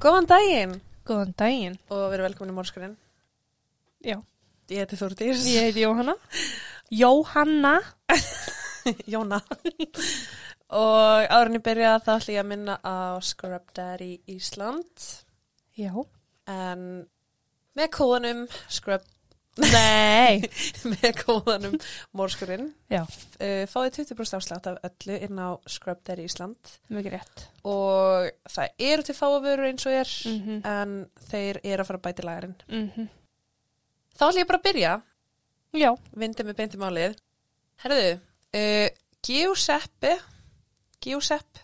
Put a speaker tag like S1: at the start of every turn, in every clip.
S1: Góðan daginn
S2: Góðan daginn.
S1: og verið velkomin í Mórskurinn.
S2: Já.
S1: Ég heiti Þúrdís.
S2: Ég heiti Jóhanna. Jóhanna.
S1: Jóna. og ég byrja þá ætlum ég að minna á Scrub Daddy Ísland
S2: Já.
S1: en með kóðanum Scrub,
S2: Nei.
S1: með kóðanum Mórskurinn
S2: Já,
S1: uh, fáið 20% afslátt af öllu inn á Scrub Daddy Ísland
S2: mikið rétt.
S1: og það eru til fáavörur eins og er
S2: Mhm.
S1: en þeir eru að fara að bæti lagarinn.
S2: Mm
S1: Þá ætlum ég bara að byrja
S2: Já.
S1: vindið með beinti málið. Herðu, uh, Giuseppe, Giuseppe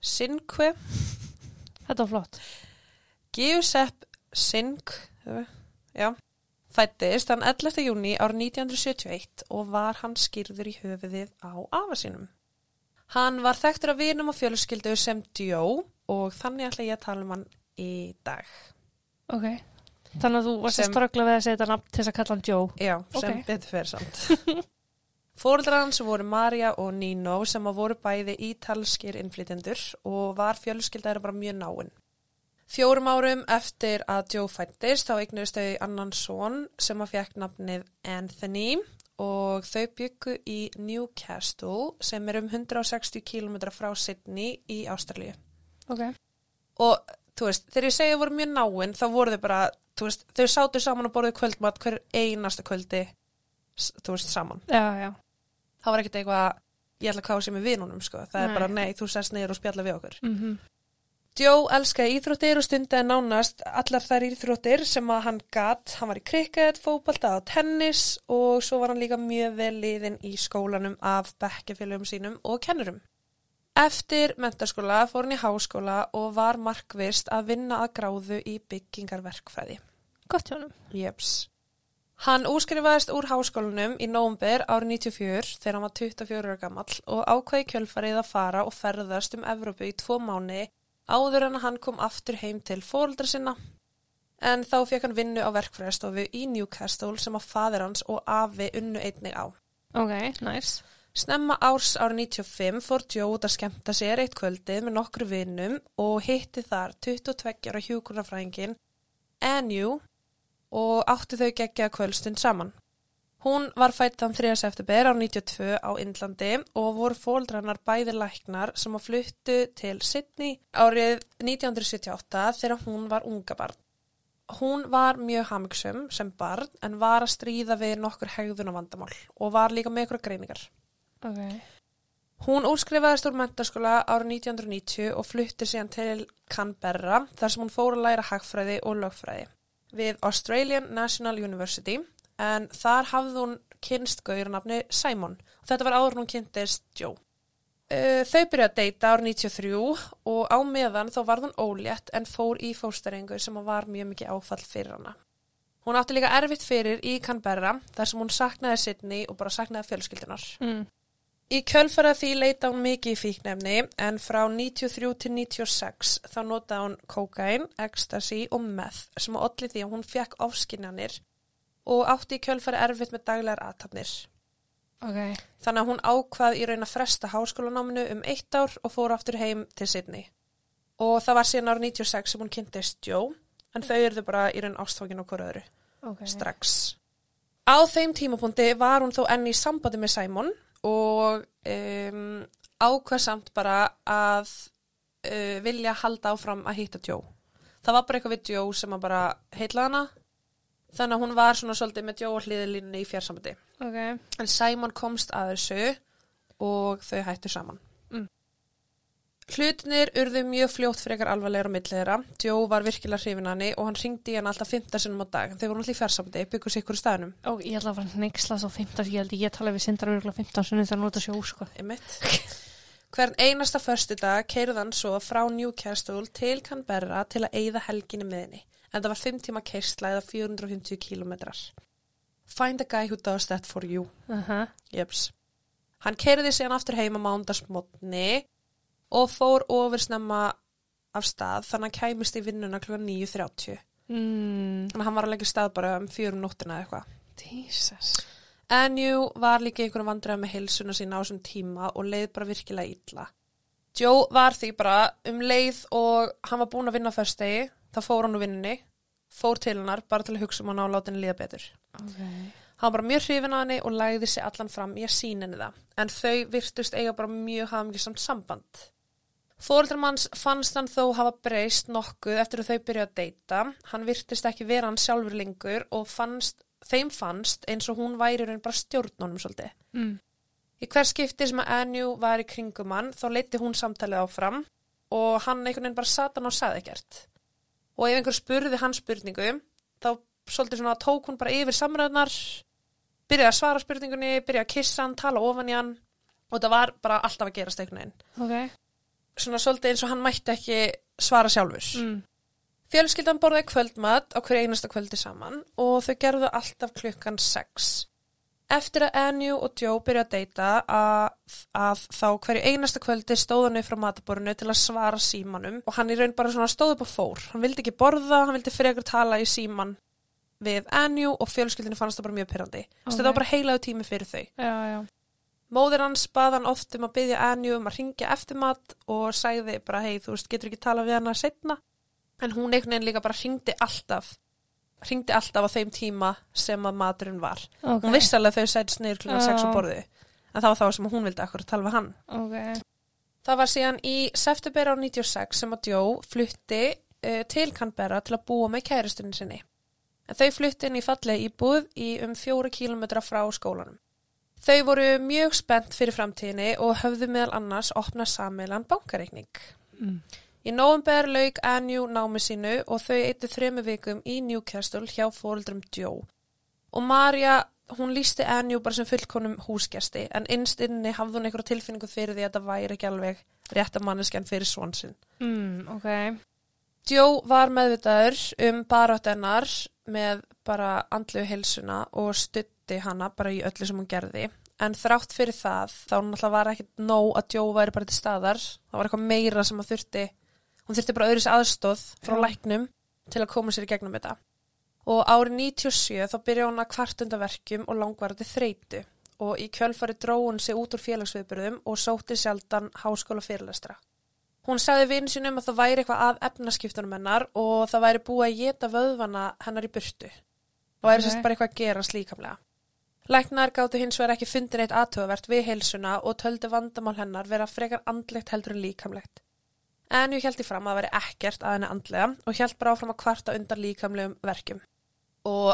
S1: Sinkve,
S2: Þetta var flott.
S1: Giuseppe Sink, já, fættist hann 11. júni árið 1971 og var hann skýrður í höfuðið á afa sínum. Hann var þekktur af vinum og fjölskyldu sem Joe og þannig ætla ég að tala um hann í dag.
S2: Ok. Þannig að þú varst
S1: Sem-
S2: að ströggla við að setja nafn til þess að kalla hann Joe.
S1: Já, sem
S2: Ok.
S1: betur fyrir samt. Fóreldrar hans voru Marja og Nino sem að voru bæði ítalskir innflytendur og var fjölskyldaður bara mjög náinn. Fjórum árum eftir að Joe fættist þá eignust þau annan son sem að fekk nafnið Anthony og þau byggu í Newcastle sem er um 160 km frá Sydney í Ástralíu.
S2: Ok.
S1: Og þú veist, þegar ég segja voru mjög náinn þá voru þau bara, þú veist, þau sátu saman og borðið kvöldmat hver einasta kvöldi, þú veist, saman.
S2: Já, já.
S1: Það var ekkert eitthvað, ég ætla að kási með vinunum, sko. Það er
S2: Nei.
S1: bara, nei, þú sest niður og spjalla við okkur.
S2: Mm
S1: Joe elskaði íþróttir og stundaði nánast allar þær íþróttir sem að hann gatt. Hann var í krikket, fótbalta og tennis og svo var hann líka mjög vel liðin í skólanum af bekkefélögum sínum og kennurum. Eftir mentaskóla fór hann í háskóla og var markvist að vinna að gráðu í byggingarverkfræði.
S2: Gott hjá hann.
S1: Jeps. Hann úskrifaðist úr háskólanum í nómber árið 94 þegar hann var 24 ára gamall og ákvaði kjölfarið að fara og ferðast um Evrópu í tvo mánu áður en hann kom aftur heim til fóreldra sinna. En þá fekk hann vinnu á verkfræðstofu í Newcastle sem að fadir hans og afi unnu einnig á.
S2: Ok, nice.
S1: Snemma árs árið 95 fór Joe út að skemmta sér eitt kvöldið með nokkru vinnum og hitti þar 22 ára hjúkurnafræðingin Anju og átti þau geggja kvöldstund saman. Hún var fætt þann 3. september á 92 á Indlandi og voru fóldrannar bæði læknar sem að fluttu til Sydney árið 1978 þegar hún var unga barn. Hún var mjög hamigsum sem barn en var að stríða við nokkur hegðuna vandamál og var líka með ykkur greiningar.
S2: Ok.
S1: Hún úrskrifaðist úr mentaskóla árið 1990 og flutti síðan til Canberra þar sem hún fór að læra hagfræði og lögfræði við Australian National University en þar hafði hún kynst gaurnafni Simon og þetta var áður hún kynntist Joe. Þau byrjuði að deyta árið 93 og á meðan þá var hún ólétt en fór í fóstarengu sem var mjög mikið áfall fyrir hana. Hún átti líka erfitt fyrir í Canberra þar sem hún saknaði Sydney og bara saknaði fjölskyldunar.
S2: Mm.
S1: Í kjölfara því leita hún mikið í fíknefni en frá 93 til 96 þá notaði hún kokain, ecstasy og meth sem að olli því að hún fekk ofskinjanir og átti í kjölfara erfitt með daglegar aðtapnir.
S2: Ok.
S1: Þannig að hún ákvað í raun að fresta háskólanáminu um eitt ár og fór aftur heim til Sydney. Og það var síðan árið 96 sem hún kynntist Joe en þau eruðu bara í raun ástókin á hverju öðru
S2: Ok.
S1: strax. Á þeim tímapunkti var hún þó enn í sambandi með Simon og um, ákvað samt bara að uh, vilja halda áfram að hitta Joe. Það var bara eitthvað við Joe sem að bara heitla hana. Þannig að hún var svona svolítið með Joe og hliðilínni í fjársambandi.
S2: Ok.
S1: En Simon komst að þessu og þau hættu saman.
S2: Mm.
S1: Hlutinir urðu mjög fljótt frekar alvarlegar á millið þeirra. Joe var virkilega hrifin hann og hann ringdi hann alltaf 15 sinum á dag. Þeir voru náttúrulega í fjársambandi, byggur sig ykkur í staðnum.
S2: Og ég ætla að fara að neyksla svo 15, ég held ég tala við sindar örgulega 15 sunni þegar nota sjó, sko.
S1: Hvern einasta förstu dag keirði hann svo frá Newcastle til Canberra til að eyða helginni með henni. En það var 5 tíma keirsla eða 450 kilometrar. Find a guy who does that for you.
S2: Aha.
S1: Jeps. Hann keiriði síðan aftur heima mándagsmotni og fór ofur snemma af stað þannig að hann kæmist í vinnuna kl. 9.30.
S2: Mm.
S1: Þannig að hann var að leggja stað bara um fjörum nóttina eða eitthvað.
S2: Jesus.
S1: En jú, var líka einhverjum vandræða með heilsuna sína á þessum tíma og leið bara virkilega illa. Joe var því bara um leið og hann var búinn að vinna fyrst þá fór hann úr vinninni, fór til hennar bara til að hugsa um hann og láta henni líða betur.
S2: Ok.
S1: Hann var bara mjög hrifin að henni og lagði sig allan fram í að sína henni það. En þau virtust eiga bara mjög hafmyggjusamt samband. Fóreldrar fannst hann þó hafa breyst nokkuð eftir að þau byrjuði að deyta. Hann virtist ekki vera hann sjálfur lengur og fannst, þeim fannst eins og hún væri raun bara stjórnunum svolítið.
S2: Mm.
S1: Í hver skipti sem að Anju var í kringum hann þá leiti hún samtalið áfram og hann einhvern veginn bara satan og saði ekkert. Og ef einhver spurði hans spurningu þá svolítið svona tók hún bara yfir samræðnar, byrjaði að svara spurningunni, byrjaði að kissa hann, tala ofan í hann og það var bara alltaf að gerast einhvern veginn.
S2: Ok.
S1: Svona svolítið eins og hann mætti ekki svara sjálfur.
S2: Mm.
S1: Fjölskyldan borðaði kvöldmat á hverju einasta kvöldi saman og þau gerðu alltaf klukkan 6. Eftir að Anju og Joe byrja að deyta að, að þá hverju einasta kvöldi stóð hann upp frá mataborinu til að svara símanum og hann í raun bara svona stóð upp og fór. Hann vildi ekki borða, hann vildi frekar tala í síman við Anju og fjölskyldinu fannst það bara mjög pyrrandi. Okay.
S2: Ok.
S1: Þetta var bara heilaðu tími fyrir þau.
S2: Já, já.
S1: Móðir hans bað hann oft um að byggja Anju um að ringja eftir mat og sagði bara hei þú veist getur ekki tala við hana setna en hún einhvern veginn líka bara ringdi alltaf ringdi alltaf á þeim tíma sem að maturinn var.
S2: Ok.
S1: Hún vissi alveg að þau sætist niður klukkan
S2: Já.
S1: 6 á borðu en það var þá sem hún vildi akkur tala við hann.
S2: Ok.
S1: Það var síðan í september á 96 sem að Joe flutti uh, til Canberra til að búa með kæristunni sinni. En þau flutti inn í fallega íbúð í um fjóra kílometra frá skólanum. Þau voru mjög spennt fyrir framtíðinni og höfðu meðal annars opnað sameilan bankareikning.
S2: Mm.
S1: Í nóvember lauk Anju námi sínu og þau eittu þremu vikum í Newcastle hjá fóruldrum Joe. Og Marja, hún lísti Anju bara sem fullkonum húsgesti en innst inni hafði hún einhverja tilfinningu fyrir því að það væri ekki alveg rétt að manneskjan fyrir svonsinn.
S2: Mm, ok.
S1: Joe var meðvitaður um barátt hennar með bara andlu heilsuna og stutti hana bara í öllu sem hún gerði. En þrátt fyrir það, þá náttúrulega var ekkert nóg að Joe væri bara til staðar. Það var eitthvað meira sem að þurfti, hún þurfti bara öðris aðstóð frá
S2: Já.
S1: læknum til að koma sér í gegnum þetta. Og árið 97 þá byrja hún að kvartundaverkjum og langvarandi þreytu og í kjölfari dró hún sig út úr félagsviðbyrðum og sótti sjaldan háskóla fyrirlestra. Hún sagði vinn sinum að það væri eitthvað að efnaskiptunum hennar og það væri búið að geta vöðvana hennar í burtu. Það væri
S2: Ok.
S1: sérst bara eitthvað að gera slíkamlega. Læknar gáttu hins vegar ekki fundin eitt aðtöfavert við heilsuna og töldu vandamál hennar vera frekar andlegt heldur en líkamlegt. En ég held í fram að það væri ekkert að henni andlega og held bara áfram að kvarta undan líkamlegum verkjum. Og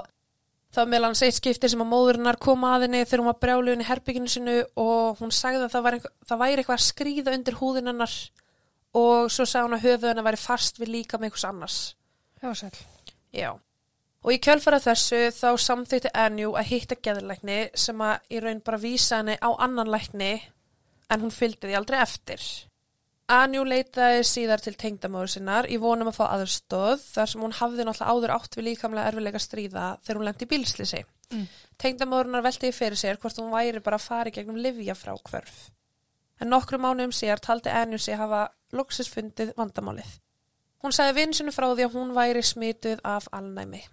S1: það var meðlan eitt skipti sem að móðurinnar kom að henni þegar hún var brjálugun í herbygginu sinu og hún sagði að það einhver- það væri eitthvað að skríða undir húðin hennar og svo sagði hún að höfuð hennar væri fast við líka með einhvers annars.
S2: Já, sæl.
S1: Já. Og í kjölfara þessu þá samþýtti Anju að hitta geðlækni sem að í raun bara vísa henni á annan lækni en hún fylgdi því aldrei eftir. Anju leitaði síðar til tengdamóður sinnar í vonum að fá aðurstóð þar sem hún hafði náttúrulega áður átt við líkamlega erfilega stríða þegar hún lendi í bílslýsi.
S2: Mm.
S1: Tengdamóðurnar veltiði fyrir sér hvort hún væri bara að fara í gegnum livja frá hverf. En nokkru mánuðum síðar taldi Anju sig hafa loksis fundið vandamálið. Hún sagði vinsinu frá því að hún væri smituð af alnæmi.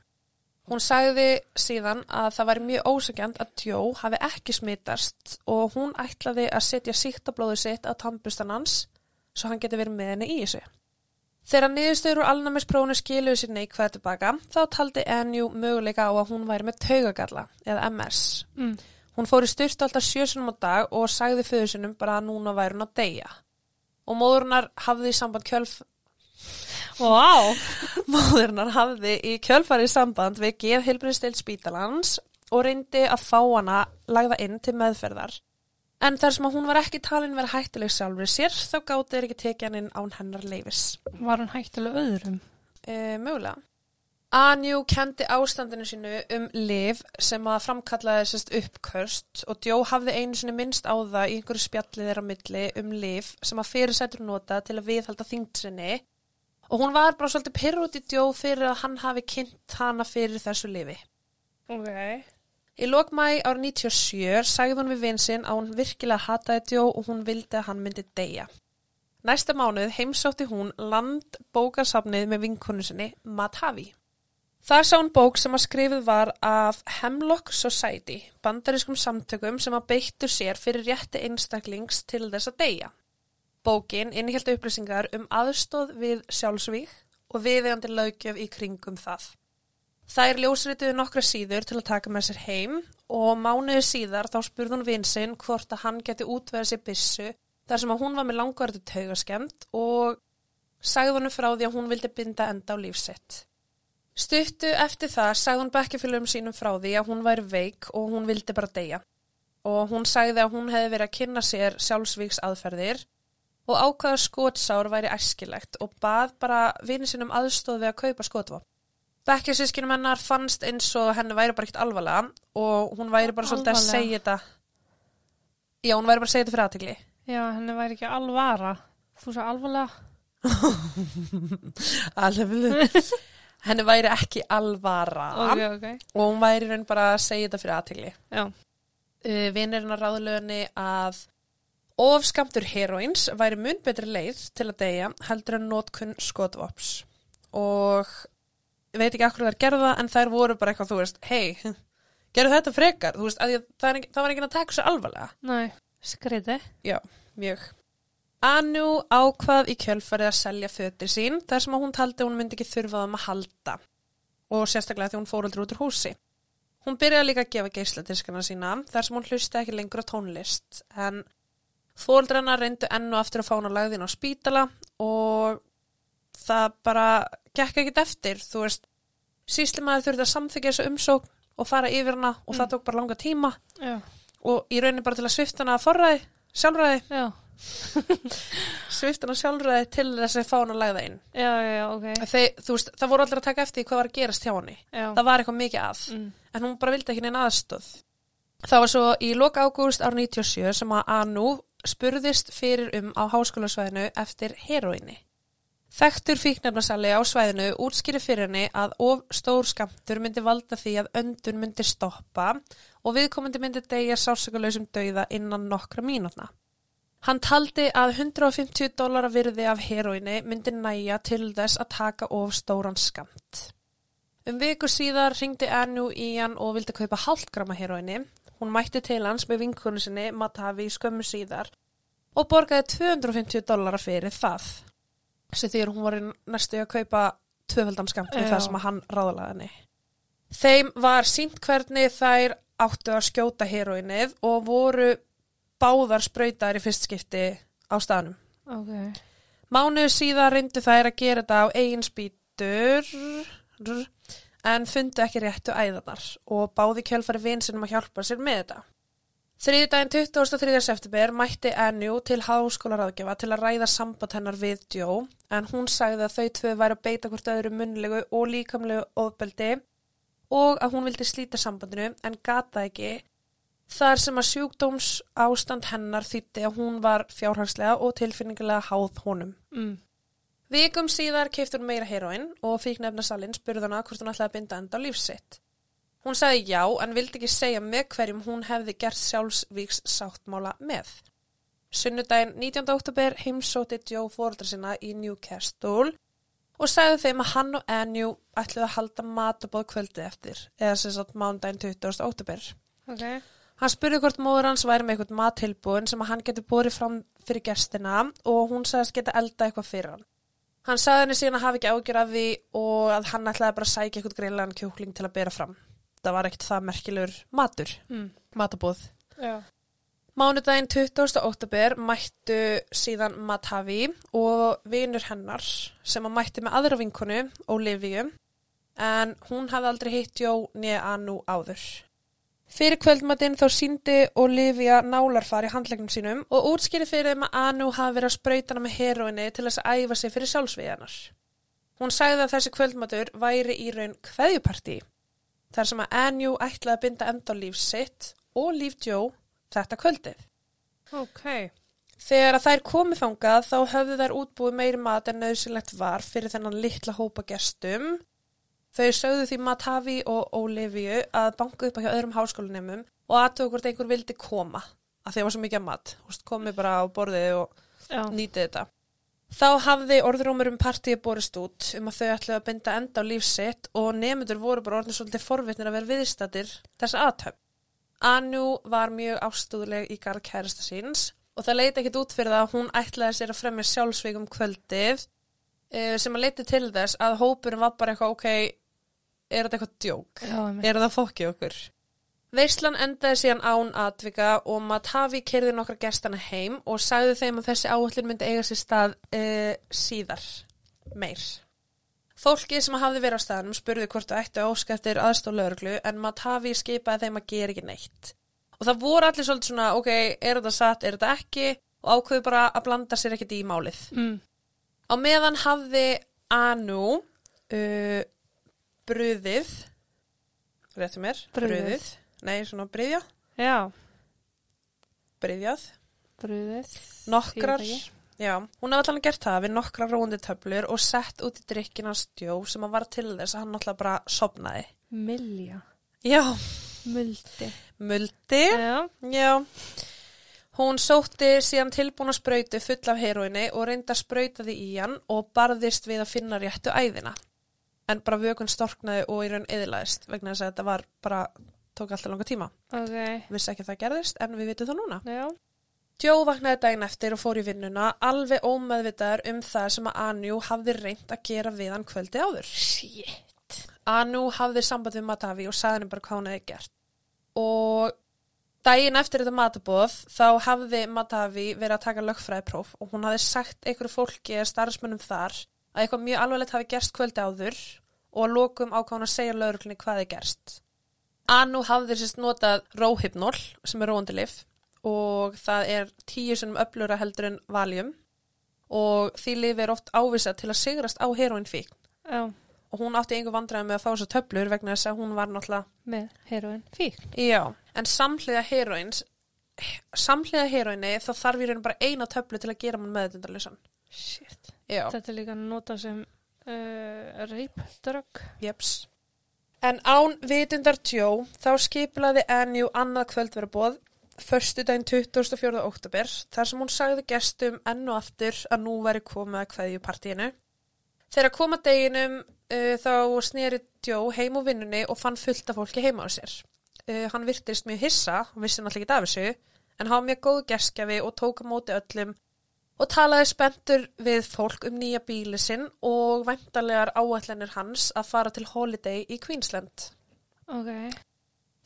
S1: Hún sagði síðan að það væri mjög ósækjant að Joe hafi ekki smitast og hún ætlaði að setja síktablóðu sitt á tampustan hans svo hann geti verið með henni í þessu. Þegar niðurstöður úr alnæmisprófunu skiluðu sér neikvæða tilbaka þá taldi Anju möguleika á að hún væri með taugagalla eða MS.
S2: Mm.
S1: Hún fór í styrst alltaf sjösunum á dag og sagði föður sinum bara að núna væri hún að deyja. Og móðurinnar hafði í samband kjölf
S2: Vá.
S1: Móðurinnar hafði í kjölfarið samband við geðheilbriðstild spítalans og reyndi að fá hana lagða inn til meðferðar. En þar sem að hún var ekki talin vera hættuleg sjálfur sér, þá gáti þeir ekki tekið hann inn án hennar leifis.
S2: Var hann hættulega öðrum?
S1: E, mögulega. Anju kendi ástandinu sínu um liv sem að framkallaði sérst uppkörst og Djó hafði einu sinni minnst á það í einhverju spjallið þeirra milli um liv sem að fyrirsætur nota til að viðhalda þyngd sinni og hún var bara svolítið pyrr út í Djó fyrir að hann hafi kynnt hana fyrir þessu lifi.
S2: Ok.
S1: Í lokmæ árið 97 sagði hún við vinsinn að hún virkilega hataði Djó og hún vildi að hann myndi deyja. Næsta mánuð heimsótti hún landbókasafnið með vinkonu sinni, Matavi. Þar sá hún bók sem að skrifið var af Hemlock Society, bandarískum samtökum sem að beittu sér fyrir rétti einstaklings til þess að deyja. Bókin innihjálta upplýsingar um aðstóð við sjálfsvík og viðegandi löggjöf í kringum það. Þær ljósrituðu nokkra síður til að taka með sér heim og mánuðu síðar þá spurði hún vinsinn hvort að hann geti útveðið sér byssu þar sem að hún var með langvartu taugaskemmt og sagði hann frá því að hún vildi binda enda á lífsitt. Stuttu eftir það sagði hún bekkefylgum sínum frá því að hún væri veik og hún vildi bara deyja. Og hún sagði að hún hefði verið að kynna sér sjálfsvíks aðferðir og ákvaða skótsár væri æskilegt og bað bara vinið sínum aðstóð við að kaupa skótvopn. Bekkjasískinum hennar fannst eins og henni væri bara ekkert alvarlega og hún væri bara svolítið að
S2: Alvarlega?
S1: segja þetta. Já, hún væri bara að segja þetta fyrir aðtegli.
S2: Já, henni væri ekki alvara. Þú svo alvarlega.
S1: Alveg. henni væri ekki alvara
S2: Ok, ok.
S1: og hún væri í raun bara að segja þetta fyrir aðtegli.
S2: Já.
S1: uh, vinirinn að ráðlöginni að ofskamtur heroins væri mun betri leið til að deyja heldur en nótkunn skotvops og veit ekki akkur þær gerða en þær voru bara eitthvað þú veist, hei, gerðu þetta frekar. Þú veist, að ég, það, er, það var ekki að taka svo alvarlega.
S2: Nei, skriði.
S1: já, mjög. Anu ákvað í kjölfarið að selja fötir sín þar sem að hún taldi að hún myndi ekki þurfa þeim að halda. Og sérstaklega því hún fóröldur út úr húsi. Hún byrjaði líka að gefa geisladiskana sína þar sem hún hlusti ekki lengur á tónlist. En fóröldrana reyndu enn og aftur að fá hún á lagðin á spítala og það bara gekk ekkert eftir, þú veist sísli maður þurfti að samþykja þessu umsókn og fara yfir hana og það tók bara langa tíma
S2: Já.
S1: og í rauninni bara til að svifta hana að forræði, sjálfræði
S2: Já.
S1: svift hann á sjálfræði til þess að fá hann að læða inn.
S2: Já, já, já, ok.
S1: Þeir, veist, það voru allir að taka eftir hvað var að gerast hjá henni. Það var eitthvað mikið að,
S2: Mm.
S1: en hún bara vildi ekki neina aðstöð. Það var svo í loka ágúst ár 97 sem að Anu spurðist fyrir um á háskólasvæðinu eftir heroinni. Þekktur fíknefnasali á svæðinu útskýri fyrir henni að of stór skamtur myndi valda því að öndun myndi stoppa og viðkomandi myndi deyja sársökuleysum dauða innan nokkra mínútna. Hann taldi að 150 dólara virði af heroinni myndi næja til þess að taka of stóran skamt. Um viku síðar ringdi Anu í hann og vildi kaupa hálft grama heroinni. Hún mætti til hans með vinkonu sinni Matavi skömmu síðar og borgaði 250 dólara fyrir það. Svo því hún var næstu að kaupa tvöfaldan skamt við það sem að hann ráðlaði henni. Þeim var sínt hvernig þær áttu að skjóta heroinnið og voru báðar sprautar í fyrst skipti á staðnum.
S2: Ok.
S1: Mánuðu síðar reyndu þær að gera þetta á eigin spýtur en fundu ekki réttu æðarnar og báði kjölfari vinsinum að hjálpa sér með þetta. Þriðdægin 23. september mætti Anju til háskólaráðgjafa til að ræða samband hennar við Joe en hún sagði að þau tvö væri að beita hvort öðru munnlegu og líkamlegu ofbeldi og að hún vildi slíta sambandinu en gata ekki þar sem að sjúkdóms ástand hennar þýtti að hún var fjárhagslega og tilfinningilega háð honum.
S2: Mm.
S1: Vikum síðar keiftur meira heroinn og fíknefna salinn spurði hana hvort hún ætlaði að binda enda á lífsitt. Hún sagði já en vildi ekki segja með hverjum hún hefði gert sjálfsvíks sáttmála með. Sunnudaginn 19. oktober heimsóti Joe fóreldra sinna í Newcastle og sagði þeim að hann og Anju ætluði að halda matabóð kvöldið eftir, eða sem sagt mánudaginn 20. oktober.
S2: Ok.
S1: Hann spurði hvort móður hans væri með eitthvað mattilbúin sem að hann geti borið fram fyrir gestina og hún sagðist geta elda eitthvað fyrir hann. Hann sagði henni síðan að hafa ekki ágjör af því og að hann ætlaði bara að sækja eitthvað greinlegan kjúkling til að bera fram. Það var ekkert það merkilegur matur,
S2: Mm.
S1: matabóð.
S2: Já.
S1: Mánudaginn 20. oktober mættu síðan Matavi og vinur hennar sem að mætti með aðra vinkonu, Olivia, en hún hafði aldrei hitt Jó nýja Anu áður. Fyrir kvöldmatinn þá síndi Olivia nálarfar í handlegnum sínum og útskýri fyrir þeim að Anu hafi verið að sprauta hana með heroinni til þess að æfa sig fyrir sjálfsvíðanar. Hún sagði að þessi kvöldmatur væri í raun kveðjupartí, þar sem að Anu ætlaði að binda enda á líf sitt og líf Joe þetta kvöldið.
S2: Ok.
S1: Þegar að þær komið þangað þá höfðu þær útbúið meiri mat en nöðsynlegt var fyrir þennan litla hópa gestum. Þau sögðu því Matavi og Olivia að banka upp á hjá öðrum háskólanemum og aðtöku hvort einhver vildi koma að það var svo mikið af mat. Komið bara á borðið og
S2: Já.
S1: nýtið þetta. Þá hafði orðrómur um partíi borist út um að þau ætlaði að binda enda á lífsitt og nefndur voru bara orðin svolítið forvitnir að vera viðstættir þessa aðtöfn. Anu var mjög ástúðleg í garð kærasta síns og það leiti ekkit út fyrir það að hún ætlaði sér að fremja sjálfsvík um kvöldið uh, sem að leiti til þess að hópurinn var bara eitthvað, ok, er þetta eitthvað djók?
S2: Já.
S1: Er það fokkið okkur? Veislan endaði síðan án atvika og Matavi kerði nokkra gestana heim og sagði þeim að þessi áhullin myndi eiga sér stað uh, síðar, meir. Fólkið sem hafði verið á staðnum spurði hvort það ætti að óska eftir aðstof lögreglu en Matavi skipaði þeim að gera ekki neitt. Og það voru allir svolítið svona, ok, er þetta satt, er þetta ekki og ákveðu bara að blanda sér ekkert í málið.
S2: Mm.
S1: Á meðan hafði Anu uh, bröðið, réttu mér,
S2: Brugðið.
S1: Nei, svona bryðja,
S2: Já,
S1: bryðjað,
S2: brúðið.
S1: nokkrar, já, hún hafði allan gert það við nokkrar róandi töflur og sett út í drikkina stjó sem að var til þess að hann náttúrulega bara sopnaði.
S2: Milja.
S1: Já,
S2: Muldi.
S1: muldi,
S2: Já.
S1: já. Hún sótti síðan tilbúna sprautu full af heroinni og reynda sprautaði í hann og barðist við að finna réttu æðina. En bara vökun storknaði og í raun eðilaðist vegna þess að þetta var bara, tók alltaf langa tíma.
S2: Ok.
S1: Vissi ekki að það gerðist en við vitum það núna.
S2: Já.
S1: Joe vaknaði daginn eftir og fór í vinnuna alveg ómeðvitaður um það sem að Anu hafði reynd að gera við hann kvöldi áður.
S2: Shit.
S1: Anu hafði samband við Matavi og sagði henni bara hvað hún hefði gert. Og daginn eftir þetta matabóð þá hafði Matavi verið að taka lögfræðipróf og hún hafði sagt einhverju fólki eða starfsmönnum þar að eitthvað mjög alvarlegt hafi gerst kvöldi áður og að lokum ákváðan að segja lögreglunni hvað þið gerst. Anu hafði sérst notað róhypnól sem er róandilif og það er tíu sem öflura heldur en valjum og því lifi er oft ávisað til að sigrast á heroinfík
S2: Já.
S1: og hún átti einhver vandræði með að fá þessar töflur vegna þess að hún var náttúrulega,
S2: Með heroin. Fík.
S1: já, en samhliða heroins, samhliða heroini þá þarf ég bara eina töflu til að gera mann meðdundarlösan.
S2: Shit.
S1: Já,
S2: Þetta er líka notað sem uh, reipdrögg.
S1: jeps. En án vitundar Joe þá skipilaði Anju annað kvöld vera bóð förstu daginn 24. oktober þar sem hún sagði gestum enn og aftur að nú væri komið að kveðju partíinu. Þegar koma deginum uh, þá sneri Joe heim úr vinnunni og fann fullt af fólki heima á sér. Uh, hann virtist mjög hissa, hann vissi náttúrulega ekki af þessu, en hann var mjög góð geskjafi og tók á móti öllum og talaði spenntur við fólk um nýja bíli sinn og væntanlegar áætlanir hans að fara til Holiday í Queensland.
S2: Ok.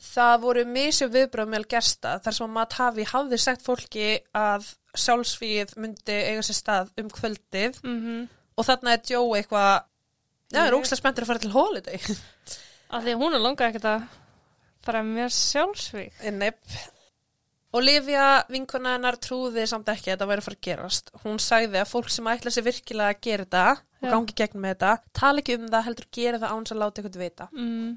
S1: Það voru misju viðbröð meðal gesta þar sem að Matavi hafði sagt fólki að sjálfsvíð myndi eiga sér stað um kvöldið
S2: Mm
S1: og þarna er Joe eitthvað, já, er
S2: Ég-
S1: ógstlega spenntur að fara til Holiday.
S2: Að hún er langað ekkert að fara mér sjálfsvík.
S1: Nepp. Olivia, vinkona hennar, trúði samt ekki að þetta væri að fara að gerast. Hún sagði að fólk sem ætla sér virkilega að gera þetta og
S2: Já.
S1: gangi gegnum með þetta, tala ekki um það, heldur gera það áns að láta eitthvað vita.
S2: Mm.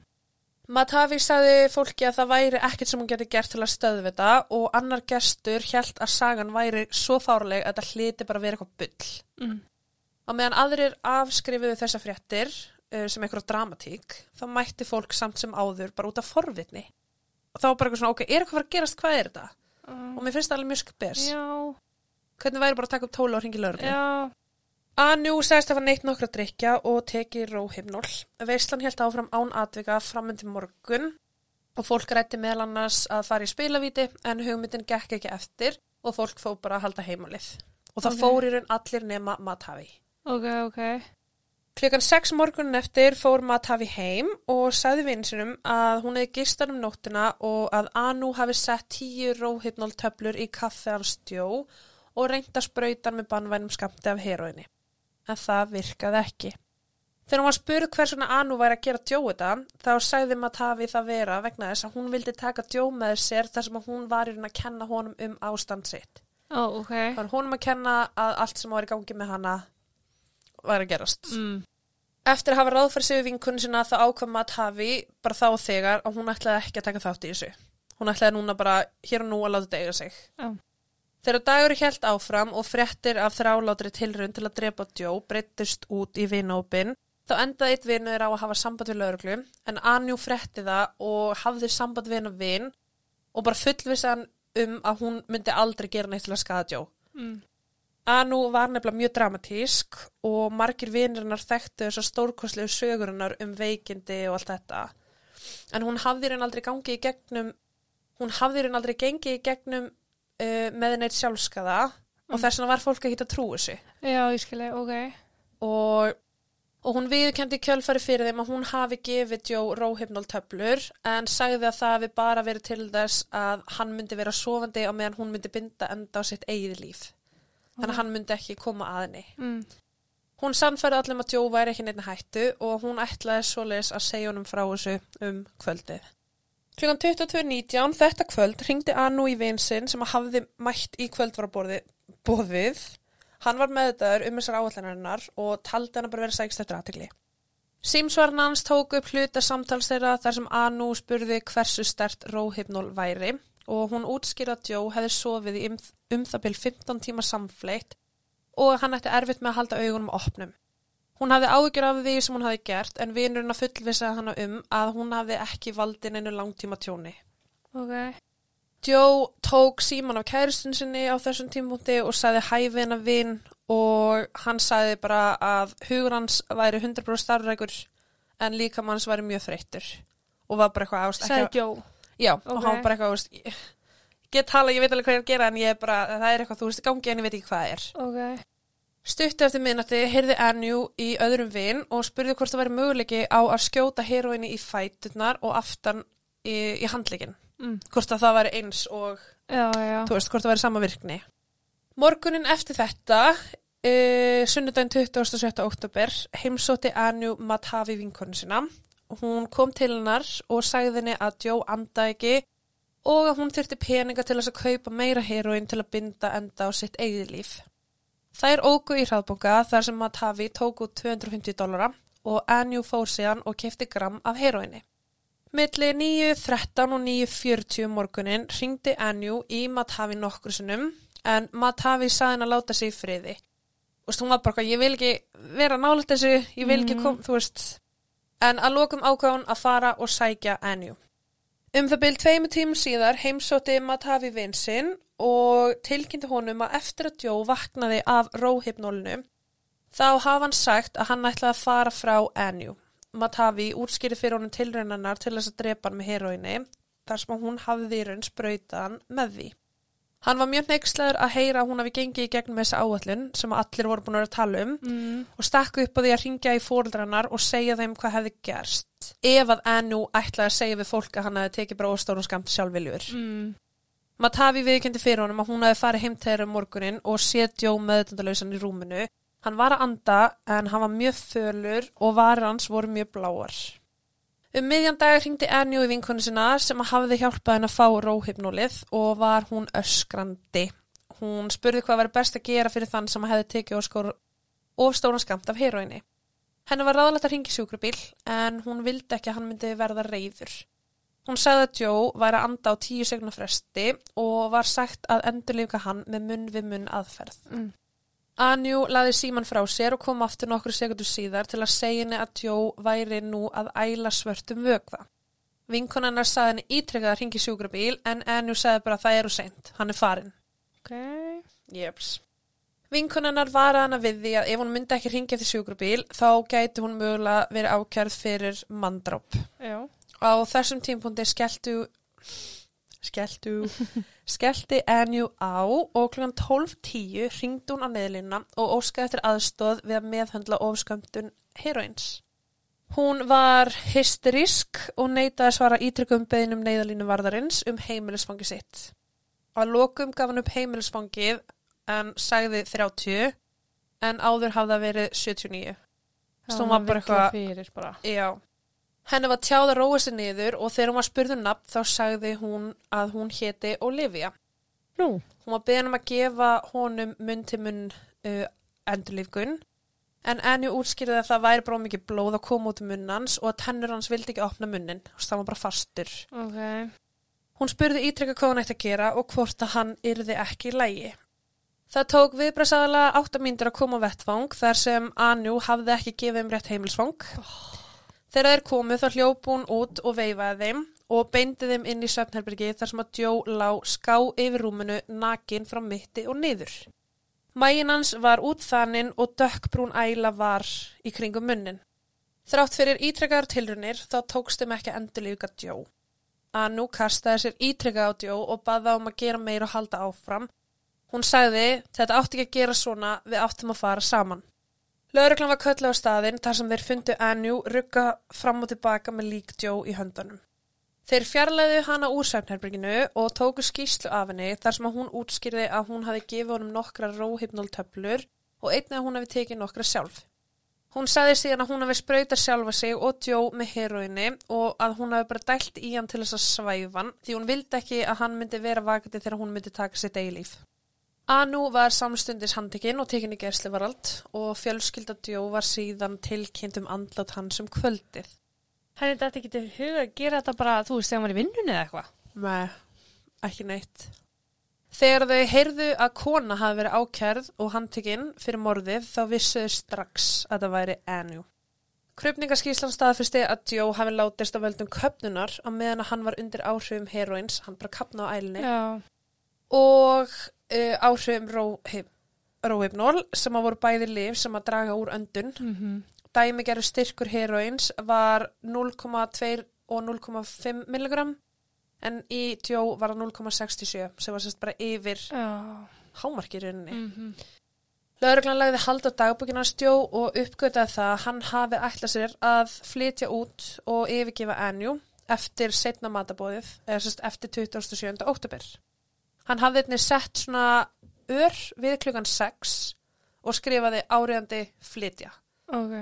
S1: Matavi sagði fólki að það væri ekkert sem hún geti gert til að stöðu þetta og annar gestur held að sagan væri svo fárleg að þetta hliti bara að vera eitthvað bull.
S2: Mm.
S1: Á meðan aðrir afskrifuðu þessa fréttir uh, sem eitthvað dramatík, þá mætti fólk samt sem áður bara út af forvitni. Og þá bara eitthvað svona, ok, er eitthvað að gerast, hvað er þetta? Og mér finnst það alveg mjög.
S2: Já.
S1: Hvernig væri bara að taka upp tóla og ringi lögreglu?
S2: Já.
S1: Anu sagðist að var neitt nokkra að drikja og tekið róhymnól. Veislan held áfram án atvika framundi morgun og fólk rætti meðal annars að fara í spilavíti en hugmyndin gekk ekki eftir og fólk fór bara að halda heimalið. Og það
S2: Ok.
S1: fór í raun allir nema Matavi.
S2: Ok, ok.
S1: Klukkan 6 morgunin eftir fór Matavi heim og sagði vinsinum að hún hefði gistan um nóttina og að Anu hafi sett tíu róhypnól töflur í kaffe hans stjó og reynda sprautan með bannvænum skamti af heroinni. En það virkaði ekki. Þegar hún var spurð hvers vegna Anu væri að gera Djó þetta, þá sagði Matavi það vera vegna þess að hún vildi taka Djó með sér þar sem hún var í raun að kenna honum um ástand sitt.
S2: Ó, ok.
S1: Það var honum að kenna að allt sem var í gangi með hana væri að gerast.
S2: Mm.
S1: Eftir að hafa ráðfært sig við vinkunni sinna þá ákvað Matavi bara þá þegar að hún ætlaði ekki að taka þátt í þessu. Hún ætlaði núna bara hér og nú að láta þetta eiga sig.
S2: Já.
S1: Þegar dagur held áfram og fréttir af þrálátri tilraun til að drepa Joe breyttist út í vinópin, þá endaði eitt vinur á að hafa samband við lauruglu, en Anjú frétti það og hafði samband við hennar vin og bara fullvissan um að hún myndi aldrei gera neitt til að skada Joe.
S2: Mm.
S1: Anu var nefnilega mjög dramatísk og margir vinurinnar þekktu þessar stórkostlegu sögurinnar um veikindi og allt þetta. En hún hafði raun aldrei gangið í gegnum, hún hafði raun aldrei gengið í gegnum uh, með neitt sjálfskaða og
S2: Mm.
S1: þess vegna var fólk að trúi þessu.
S2: Já, ég skilji, ok.
S1: og, og hún viðkendi kjölfari fyrir þeim að hún hafi gefið Joe róhypnól töflur en sagði að það hafi bara verið til þess að hann myndi vera sofandi á meðan hún myndi binda enda á sitt eigið líf. Þannig að hann myndi ekki koma að henni.
S2: Mm.
S1: Hún sannfærði allir að Joe væri ekki neitt hættu og hún ætlaði svoleiðis að segja honum frá þessu um kvöldið. Klukkan 22.19 þetta kvöld ringdi Anu í vinsinn sem hafði mætt í kvöldvarabóðið. Hann var meðdaður um þessar áallarinnar og taldi hann að bara vera sækst eftir aðtegli. Símsvarn hans tók upp hluta samtals þeirra þar sem Anu spurði hversu stert róhypnól væri og hún útskýrði að Joe hefði sofið í um, um það byrj 15 tíma samfleitt og hann ætti erfitt með að halda augunum opnum. Hún hafði áhyggjur af því sem hún hafði gert en vinurinn að fullvisaði hana um að hún hafði ekki valdin einu langtíma tjóni.
S2: Ok.
S1: Joe tók síman af kæristun sinni á þessum tímpunkti og sagði hæfi hennar vin og hann sagði bara að hugur hans væri 100% starfrækur en líka manns væri mjög þreyttur og var bara eitthvað ást
S2: Sæði Joe.
S1: Já, og
S2: Ok.
S1: hann bara eitthvað ást ég get tala, ég veit alveg hvað ég er að gera en ég er bara, það er eitthvað þú veist gangi en ég veit ekki hvað er.
S2: Ok.
S1: Stuttu eftir minnati heyrði Anju í öðrum vin og spurði hvort það væri möguleiki á að skjóta heroinni í fæturnar og aftan í, í handleikin.
S2: Mm.
S1: Hvort að það væri eins og,
S2: Já, já.
S1: þú veist, hvort það væri sama virkni. Morgunin eftir þetta, uh, sunnudaginn 27. oktober, heimsótti Anju Matavi vinkonu sína. Hún kom til hennar og sagði henni að Joe anda ekki og að hún þurfti peninga til þess að kaupa meira heroin til að binda enda á sitt eigið líf. Þær ógu í hraðbunga þar sem Matavi tók út 250 dólara og Anju fór síðan og kefti gram af heroinni. Milli 9.13 og 9.40 morgunin ringdi Anju í Matavi nokkru sinnum en Matavi saði hann að láta sig í friði. Þú veist, hún var bara, ég vil ekki vera nálægt þessu, ég vil ekki
S2: Mhm.
S1: kom, þú veist. En að lokum ákváðun að fara og sækja Anju. Um það byrj tveimu tímum síðar heimsótti Matavi vinsinn og tilkynnti honum að eftir að Joe vaknaði af róhypnólinu þá hafa hann sagt að hann ætlaði að fara frá Anju. Matavi útskýri fyrir honum tilraunanar til þess að drepa hann með heroinni þar sem hún hafði í raun sprautan með því. Hann var mjög neikslegur að heyra að hún hafi gengið í gegnum þessa áallun sem allir voru búin að vera að tala um
S2: Mm.
S1: og stakku upp á því að ringja í fóreldrarnar og segja þeim hvað hefði gerst. Ef að Anu ætlaði að segja við fólk að hann hefði tekið bara óstórum skamt sjálfviljur.
S2: Mm.
S1: Matavi viðkendi fyrir honum að hún hefði farið heim til þeirra um morgunin og séð Joe meðutundalausan í rúminu. Hann var að anda en hann var mjög fölur og varir hans voru mjög bláar. Um miðjan dag hringdi Anu í vinkonu sinna sem hafði hjálpað henn að fá róhypnólið og var hún öskrandi. Hún spurði hvað var best að gera fyrir þann sem hefði tekið óskor of stóran skamt af heroinni. Henni var ráðlegt að ringi sjúkrabíl en hún vildi ekki að hann myndi verða reyður. Hún sagði að Joe væri að anda á tíu segna fresti og var sagt að endurlífka hann með munn við munn aðferð.
S2: Mm.
S1: Anju laði síman frá sér og kom aftur nokkur sekundur síðar til að segja henni að Joe væri nú að æla svörtum vögva. Vinkonennar sagði henni ítrekkað að ringi sjúkrabíl en Anju sagði bara að það eru seint, hann er farin.
S2: Ok.
S1: Jeps. Vinkonennar var hana við því að ef hún myndi ekki ringja til sjúkrabíl þá gæti hún mögulega verið ákjærð fyrir manndróp.
S2: Já.
S1: Á þessum tímpundi skelltu skelltu skellti Anju á og kl. 12.10 ringdi hún á neðlina og óskaði eftir aðstóð við að meðhandla ofskömmtun heroins. Hún var hysterísk og neitaði að svara ítryggum beðinum neyðalínu varðarins um heimilisfangi sitt. Að lokum gaf hann upp heimilisfangið en sagði 30 en áður hafði það verið 79. Svo hún var bara eitthvað-
S2: Fyrir bara.
S1: Já. Henni var tjáð að róa sig niður og þegar hún var spurð um nafn þá sagði hún að hún héti Olivia.
S2: Nú.
S1: Hún var beðin um að gefa honum munn til munn uh, endurlífgun en Annie útskýrði að það væri bara mikið blóð að koma út um munnans og að tennur hans vildi ekki opna munnin og það var bara fastur.
S2: Ok.
S1: Hún spurði ítrekka hvað hún ætti að gera og hvort að hann yrði ekki í lægi. Það tók viðbræðsadalega áttamíndur að koma á vettvang þar sem Anju hafði ekki gefið um rétt heimilsfang. Þegar þeir komu þá hljóp hún út og veifaði þeim og beindi þeim inn í svefnherbergi þar sem að Joe lá ská yfir rúminu nakin frá mitti og niður. Mægin hans var út þaninn og dökkbrún æla var í kringum munnin. Þrátt fyrir ítrekkaðar tilrunir þá tókstum ekki Joe. að nú kastaði sér ítrykkað á Joe og baða um að gera meira og halda áfram. Hún sagði, þetta átti ekki að gera svona, við áttum að fara saman. Lögreglan var köllu á staðinn þar sem þeir fundu Anju rugga fram og tilbaka með lík Joe í höndunum. Þeir fjarlæðu hana úr svefnherberginu og tóku skýslu af henni þar sem hún útskýrði að hún hafi gefið honum nokkra róhypnóltöflur og einnig að hún hafi tekið nokkra sjálf. Hún sagði síðan að hún hafi sprauta sjálfa sig og Joe með heroinni og að hún hafi bara dælt í hann til þess að svæfa hann því hún vildi ekki að hann myndi vera vakandi þegar hún myndi taka sitt eilíf. Anu var samstundis handtekinn og tekinn í gerslivarald og fjölskylda Joe var síðan tilkynnt um andlat hans um kvöldið.
S2: Henni þetta ekki til huga að gera þetta bara, þú veist, þegar maður er í vinnunni eða eitthvað.
S1: Nei, ekki neitt. Þegar þau heyrðu að kona hafi verið ákærð og handtekinn fyrir morðið þá vissuðu strax að það væri Anu. Krupningaskíslan staðfyrsti að Joe hafi látist af völdum köpnunar á meðan að hann var undir áhrifum heroins, hann bara kapna á ælinni
S2: Já.
S1: og uh, áhrifum róhyp, róhypnól sem að voru bæði lif sem að draga úr öndun.
S2: Mm
S1: Dæmigerðu styrkur heroins var 0,2 og 0,5 milligram en í Joe var það 0,67 sem var sérst bara yfir
S2: Já.
S1: hámarki í rauninni.
S2: Mm -hmm.
S1: Lauruglan lagði hald á dagbúkina Joe og uppgötaði það að hann hafi ætlað sér að flytja út og yfirgefa Anju eftir setna matabóðið, eða sérst eftir 27. óttubur. Hann hafði einnig sett svona ör við klukkan 6 og skrifaði áriðandi flytja.
S2: Ok.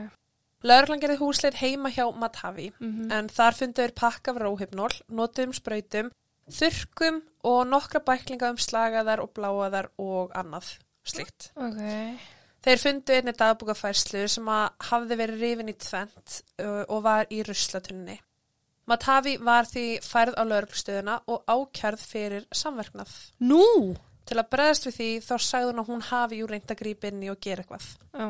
S1: Lauruglan gerði húsleit heima hjá Matavi
S2: Mm
S1: en þar fundur pakka af róhypnól, notuðum sprautum, þurrkum og nokkra bæklinga um slagaðar og bláaðar og annað slíkt.
S2: Ok.
S1: Þeir fundu einni dagbúkafærslu sem hafði verið rifin í tvent og var í ruslatunni. Matavi var því færð á lauruglustöðuna og ákjærð fyrir samverknað.
S2: Nú?
S1: Til að breðast við því þá sagði hún að hún hafi jú reynd að grípa inn í og gera eitthvað.
S2: Já.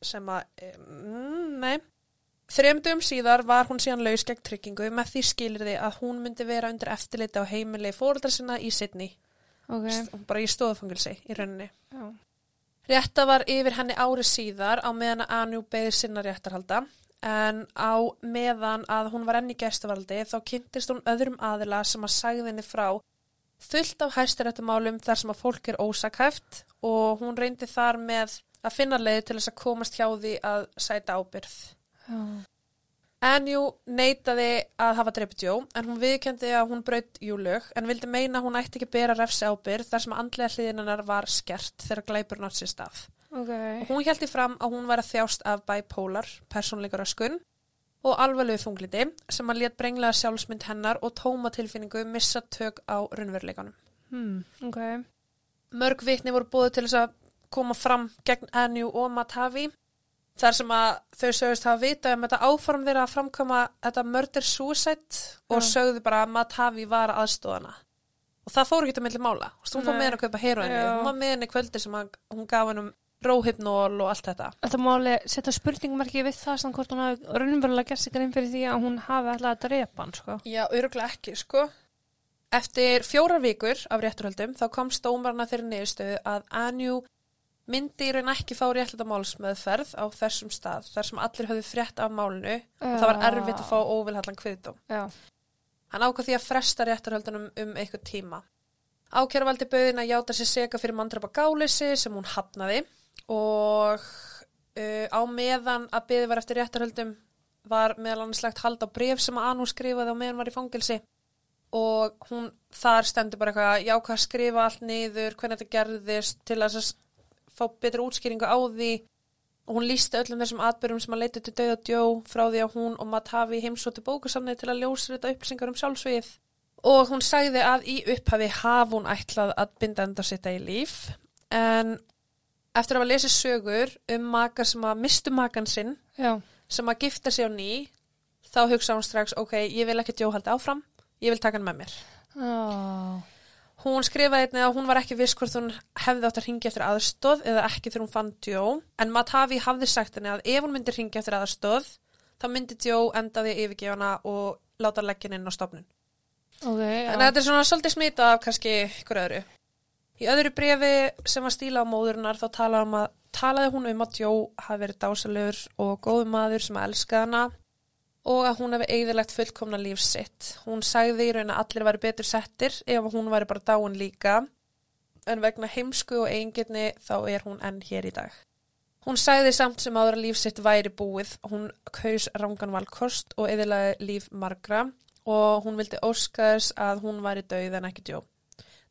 S1: sem að, mm, nei. Þremdum síðar var hún síðan laus gegn tryggingu með því skilirði að hún myndi vera undir eftirliti á heimili fóreldra sinna í Sydney,
S2: Ok.
S1: St- bara í stóðfangilsi í rauninni.
S2: Já.
S1: Rétta var yfir henni ári síðar á meðan að Anu beði sinna réttarhalda en á meðan að hún var enn í gæstavaldi þá kynntist hún öðrum aðila sem að sagði henni frá fullt af hæstirættumálum þar sem að fólk er ósakhæft og hún reyndi þar með að finna leiði til þess að komast hjá því að sæta ábyrð.
S2: Já.
S1: Anju neitaði að hafa dreipið Jó en hún viðkendi að hún braut júlög en vildi meina að hún ætti ekki að bera refsi ábyrð þar sem andlega hliðinnar var skert þegar glæpur nátt sér stað.
S2: Ok.
S1: Og hún held í fram að hún væri að þjást af bipolar, persónleika röskun og alvarlegu þunglindi sem að lét brenglega sjálfsmynd hennar og tóma tilfinningu missa tök á raunveruleikanum.
S2: Hmm. Ok.
S1: Mörg vitni voru búið til þess að koma fram gegn Anju og Matavi þar sem að þau sögust hafa vita um þetta áform þeirra að framkoma þetta murder suicide og
S2: Já.
S1: sögðu bara að Matavi var aðstóðana. Og það fór ekki til milli mála. Þú veist, hún fór með henni að kaupa heroinni.
S2: Já.
S1: Hún var með henni kvöldi sem að, hún gaf hennum róhypnól og allt þetta.
S2: Þetta máli setja spurningmarki við það samt hvort hún hafi raunverulega gert sig grein fyrir því að hún hafi alltaf að drepa hann, sko.
S1: Já, öruglega ekki, sko. Eftir fjórar vikur af rétturhöldum þá kom stómarna þeirri niðurstöðu að Anju myndi í raun ekki fá réttlega málsmeðferð á þessum stað þar sem allir höfðu frétt af málinu og það var erfitt að fá óvilhallan kviðdóm.
S2: Já.
S1: Hann ákvað því að fresta rétturhöldunum um eitthvað tíma. Ákjæruvaldi bauðin að játa sér seka fyrir mandrapa gáleysi sem hún hafnaði og uh, á meðan að byði var eftir rétturhöldum var meðal annars lagt hald á bref sem að Anu skrifaði á meðan var í fangilsi og hún þar stendur bara eitthvað já hvað skrifa allt niður, hvernig þetta gerðist? Til að fá betra útskýringu á því. Og hún lísti öllum þessum atbyrjum sem að leita til döða djó frá því að hún og Matavi heimsóttu bókasamnið til að ljósa þetta upplýsingar um sjálfsvið. Og hún sagði að í upphafi haf hún ætlað að binda enda sitt í líf en eftir að hafa lesið sögur um maka sem að mistu makan sinn
S2: Já.
S1: sem að gifta sig á ný þá hugsa hún strax, ok, ég vil ekki djó haldi áfram ég vil taka hann með mér
S2: Já.
S1: Hún skrifaði einnig að hún var ekki viss hvort hún hefði átt að ringja eftir aðstóð eða ekki þegar hún fann Djó. En Matavi hafði sagt henni að ef hún myndi ringja eftir aðstóð, þá myndi Djó endaði yfirgefa hana og láta henni inn á stofnun.
S2: Ok, já.
S1: En þetta er svona svolítið smita af kannski ykkur öðru. Í öðru brefi sem var stíla á móðurinnar þá talaði, um að, talaði hún um að Djó hafi verið dásalegur og góðu maður sem að elska hana og að hún hefði eigðilegt fullkomna líf sitt. Hún sagði í raun að allir væri betur settir ef hún væri bara dáin líka en vegna heimsku og eigingirni þá er hún enn hér í dag. Hún sagði samt sem áður að líf sitt væri búið. Hún kaus rangan valkost og eðilaði líf margra og hún vildi óska þess að hún væri dauð en ekki djó.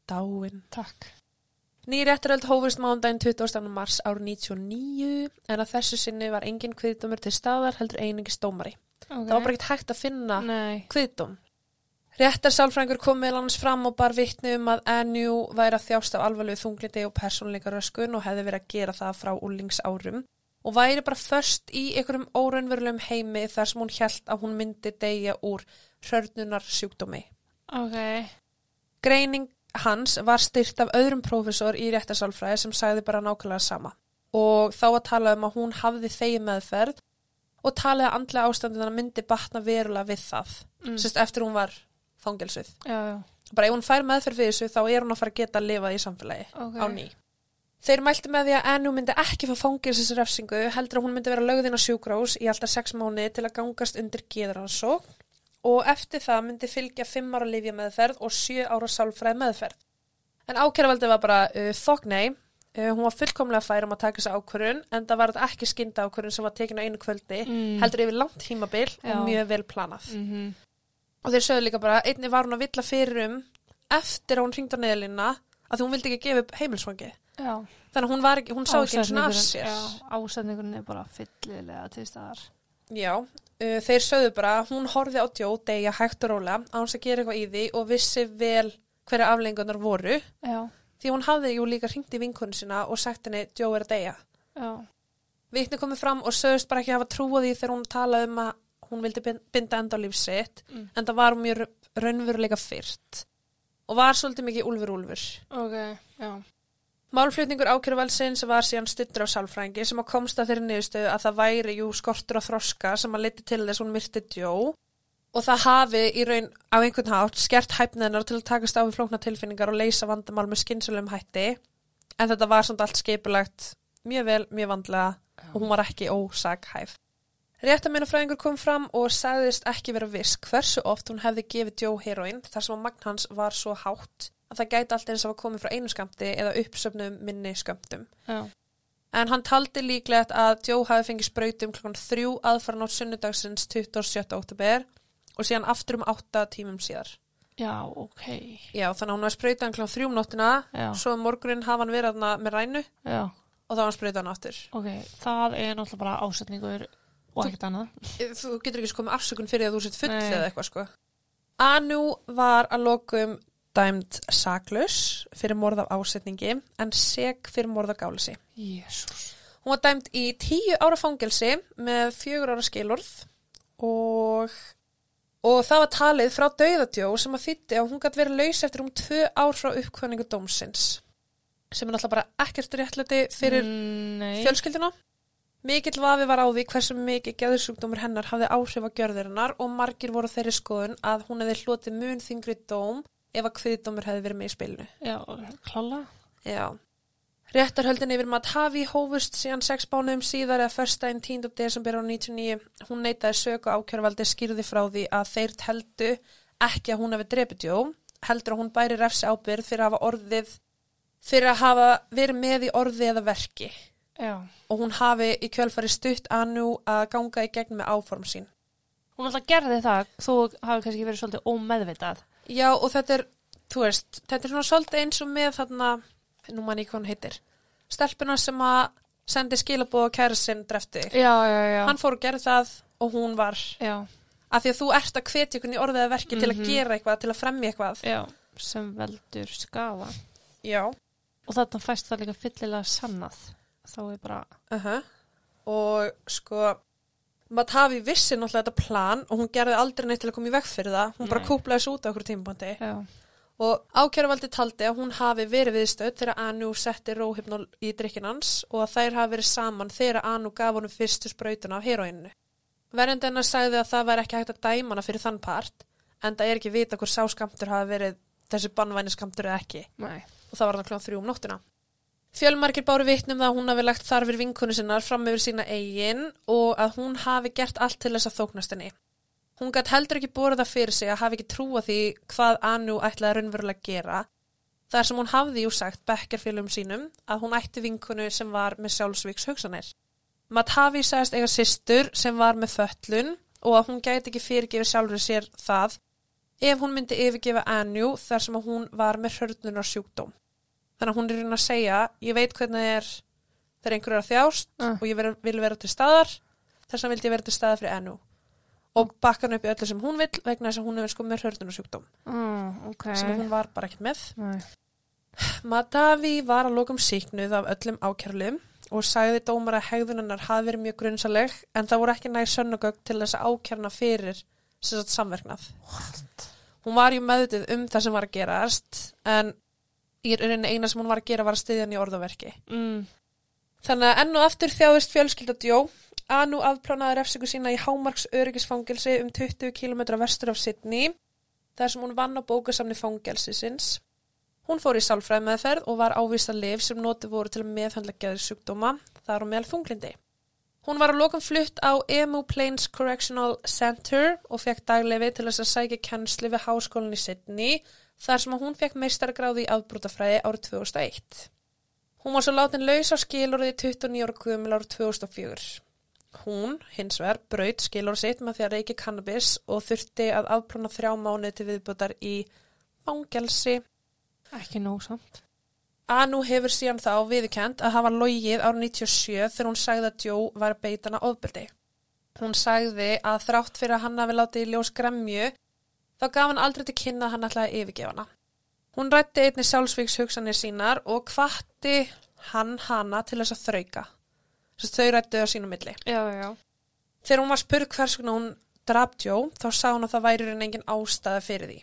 S1: Dáin.
S2: Takk.
S1: Ný réttaröld hófust mándaginn 20. mars árið 99 en að þessu sinni var engin kviðdómur til staðar heldur einingis dómari.
S2: Okay.
S1: Það var bara ekkert hægt að finna
S2: Nei.
S1: kviðdóm. Réttar sálfrængur kom meðal annars fram og bar vittni um að Anju væri að þjást af alvarlegu þunglindi og persónleika röskun og hefði verið að gera það frá úlingsárum og væri bara först í einhverjum óraunverulegum heimi þar sem hún hjælt að hún myndi deyja úr hrörnunar sjúkdómi.
S2: Ok.
S1: Greining hans var styrt af öðrum prófessor í réttarsálfræði sem sagði bara nákvæmlega sama og þá að tala um að hún hafði þegi meðferð og talaði að andlega ástandina myndi batna verulega við það,
S2: Mm.
S1: sérst eftir hún var
S2: já.
S1: Bara ef hún fær meðferð við þessu þá er hún að fara að geta að lifa í samfélagi
S2: Ok.
S1: á ný. Þeir mælti með því að Anu myndi ekki fá fangelsisrefsingu heldur að hún myndi vera lögðin á sjúkrós í alltaf sex mánu til að gangast undir geðransók og eftir það myndi fylgja fimm ára lifja meðferð og sjö ára sálfræð meðferð. En ákæravaldi var bara uh, þokk nei, uh, hún var fullkomlega fær um að taka þessa ákvörun en það var ekki skynda ákvörun sem var tekin á einu kvöldi
S2: Mm.
S1: heldur yfir langt tímabil
S2: Já.
S1: og mjög vel planað.
S2: Mm
S1: Og þeir sögðu líka bara, einni var hún að villa fyrir um eftir að hún hringd á neðalina að hún vildi ekki gefa upp heimilsfangi.
S2: Já.
S1: Þannig að hún, var ekki, hún sá ekki eins og af sér.
S2: Ásetningurinn er bara fyllilega til staðar.
S1: Já, uh, þeir sögðu bara, hún horfði á Joe degja hægt og rólega á hans að gera eitthvað í því og vissi vel hverja aflengunar voru
S2: Já,
S1: því hún hafði jú líka hringt í vinkunni sína og sagt henni Joe er að deyja.
S2: já.
S1: Vikni komið fram og sögðust bara ekki hafa trúið því þegar hún talaði um að hún vildi bin- binda enda á líf sitt
S2: Mm.
S1: en það var mjög raunveruleika fyrt og var svolítið mikið úlfur úlfur.
S2: Ok, já.
S1: Málflutningur ákjöruvelsins var síðan stuttur á sálfrængi sem að komst að þeirri niðurstöðu að það væri jú skortur á þroska sem að liti til þess hún myrti djó og það hafi í raun á einhvern hátt skert hæfniðnar til að takast á við flókna tilfinningar og leysa vandamál með skynsölum hætti en þetta var samt allt skipulagt mjög vel, mjög vandlega og hún var ekki ósaghæf. Réttamennafræðingur kom fram og sagðist ekki vera viss hversu oft hún hefði gefið djó heroin þar sem að magn hans var svo hátt að það gæti alltaf eins að komið frá einu skamti eða uppsöfnum minni skamtum.
S2: Já.
S1: En hann taldi líklegt að Joe hafi fengið sprautum klokkan þrjú aðfara nátt sunnudagsins 27. oktober og síðan aftur um 8 tímum síðar.
S2: Já, ok.
S1: Já, þannig að hún var sprautað klokkan þrjú um nóttina,
S2: Já.
S1: svo um morgunin hafa hann verið með rænu
S2: Já,
S1: og þá var hann sprautað hann aftur.
S2: ok. Það er náttúrulega bara ásetningur og ekkert annað.
S1: Þú getur ekki sko með afsökun fyrir að þú sett full eða eitthvað sko. Anu var að lokum dæmd saklaus fyrir morð af ásetningi en seg fyrir morð af gálisi.
S2: Jésús.
S1: Hún var dæmd í tíu ára fangelsi með fjögur ára skilorð og, og það var talið frá dauðadjó sem að þýtti að hún gæti verið laus eftir um tvö ár frá uppkvæningu dómsins sem er náttúrulega bara ekkert réttlæti fyrir
S2: Mm, Nei.
S1: fjölskylduna. Mikill vafi var á því hversu mikið geðursjúkdómur hennar hafði áhrif á gjörðurinnar og margir voru þeirri skoðun að hún hefði hlotið mun þingri dóm ef að kviðdómur hefði verið með í spilinu.
S2: Já, klála.
S1: Já. Réttarhöldin yfir Matavi hófust síðan sex bánuðum síðar eða förstæðin 10. desember á 99. Hún neitaði sög og ákjörvaldi skýrði frá því að þeir teldu ekki að hún hefði drepið Jó, heldur að hún bæri refsi ábyrð fyrir að hafa orðið, fyrir að hafa verið með í orði eða verki
S2: Já.
S1: og hún hafi í kjölfari stutt að nú að ganga í gegn með áform sín.
S2: Hún alltaf gerði það, þú hafi kannski verið svolítið ómeðvitað.
S1: Já og þetta er, þú veist, þetta er svona svolítið eins og með þarna, nú mann ég hvað hann heitir, stelpuna sem að sendi skilabóð á kæra sinn drefti.
S2: Já, já, já.
S1: Hann fór og gerði það og hún var,
S2: Já,
S1: af því að þú ert að hvetja ykkur í orðið eða verki til að
S2: Mhm.
S1: gera eitthvað, til að fremja eitthvað.
S2: já. Sem veldur skafa.
S1: Já.
S2: Og þarna fæst það líka fyllilega sannað. Þá er bara,
S1: Uh Og sko, Matavi vissi náttúrulega þetta plan og hún gerði aldrei neitt til að koma í veg fyrir það. Hún bara
S2: Nei.
S1: kúplaði þessu út á okkur tímpandi.
S2: já.
S1: Og ákjæruvaldi taldi að hún hafi verið viðstöð þegar Anu setti róhypnól í drikkin hans og að þær hafi verið saman þegar Anu gaf honum fyrstu sprautuna af heroinnu. Verjandi hennar sagði að það væri ekki hægt að dæma hana fyrir þann part, en það er ekki vita hvort sáskamtur hafi verið þessi bannvæni skamtur eða ekki.
S2: Nei.
S1: Og það var kljóðan þrjú um nóttina. Fjölmarkir báru vitnum það að hún hafi lagt þarfir vinkonu sinnar fram yfir sína eigin og að hún hafi gert allt til þess að þóknast henni. Hún gætt heldur ekki borða það fyrir sig að hafa ekki trúa því hvað Anu ætlaði raunverulega að gera. Þar sem hún hafði jú sagt bekkerfélum sínum að hún ætti vinkunu sem var með sjálfsvíks hugsanir. Matavi sagðist eiga systur sem var með föllun og að hún gæti ekki fyrirgefi sjálfur sér það ef hún myndi yfirgefa Anu þar sem hún var með hörnunar sjúkdóm. Þannig að hún er reyna að segja, ég veit hvernig það er þegar einhver er að þjást
S2: Ah.
S1: og ég vil vera til staðar, þess að vildi ég vera til staðar fyrir Anu. Og bakka hann upp í öllu sem hún vil vegna þess að hún er sko með hörnunar sjúkdóm
S2: mm, ok.
S1: sem hún var bara ekkert með.
S2: Nei.
S1: Madavi var að lokum síknuð af öllum ákjærlum og sagði dómar að hegðunennar hafi verið mjög grunnsaleg en það voru ekki næg sönnugögg til þess að ákjærna fyrir sem sagt samverknað. Hún var ju meðutið um það sem var að gerast en í rauninni eina sem hún var að gera var að styðja hann í orðaverki.
S2: Mm,
S1: Þannig að enn og aftur þjáðist fjölskylda Djó. Anu afplánaði refsingu sína í Hámarks öryggisfangelsi um 20 km vestur af Sydney, þar sem hún vann á bókasamni fangelsisins. Hún fór í sálfræði meðferð og var ávist að liv sem notið voru til að meðhandla geðsjúkdóma, þar og meðal þunglindi. Hún var að lokum flutt á Emu Plains Correctional Center og fekk daglefi til þess að sækja kennsli við háskólan í Sydney, þar sem hún fekk meistargráði í afbrútafræði árið 2001. Hún var svo látin laus á skilorði 29 ára guðumil árið 2004. Hún, hins vegar, braut skilorð sitt með því að reykja cannabis og þurfti að afplána þrjá mánuði til viðbútar í fangelsi.
S2: ekki nóg samt.
S1: Anu hefur síðan þá viðkend að hafa logið árið 97 þegar hún sagði að Joe var beitana ofbeldi. Hún sagði að þrátt fyrir að hann hafi látið í ljós gremju, þá gaf hann aldrei til kynna að hann ætlaði að yfirgefa hana. Hún rætti einni sjálfsvíks hugsanir sínar og hvatti hann hana til þess að þrauka. Þess að þau rættu á sínum milli.
S2: Já, já.
S1: Þegar hún var spurð hvers vegna hún Joe, þá sá hún að það væri en engin ástæða fyrir því.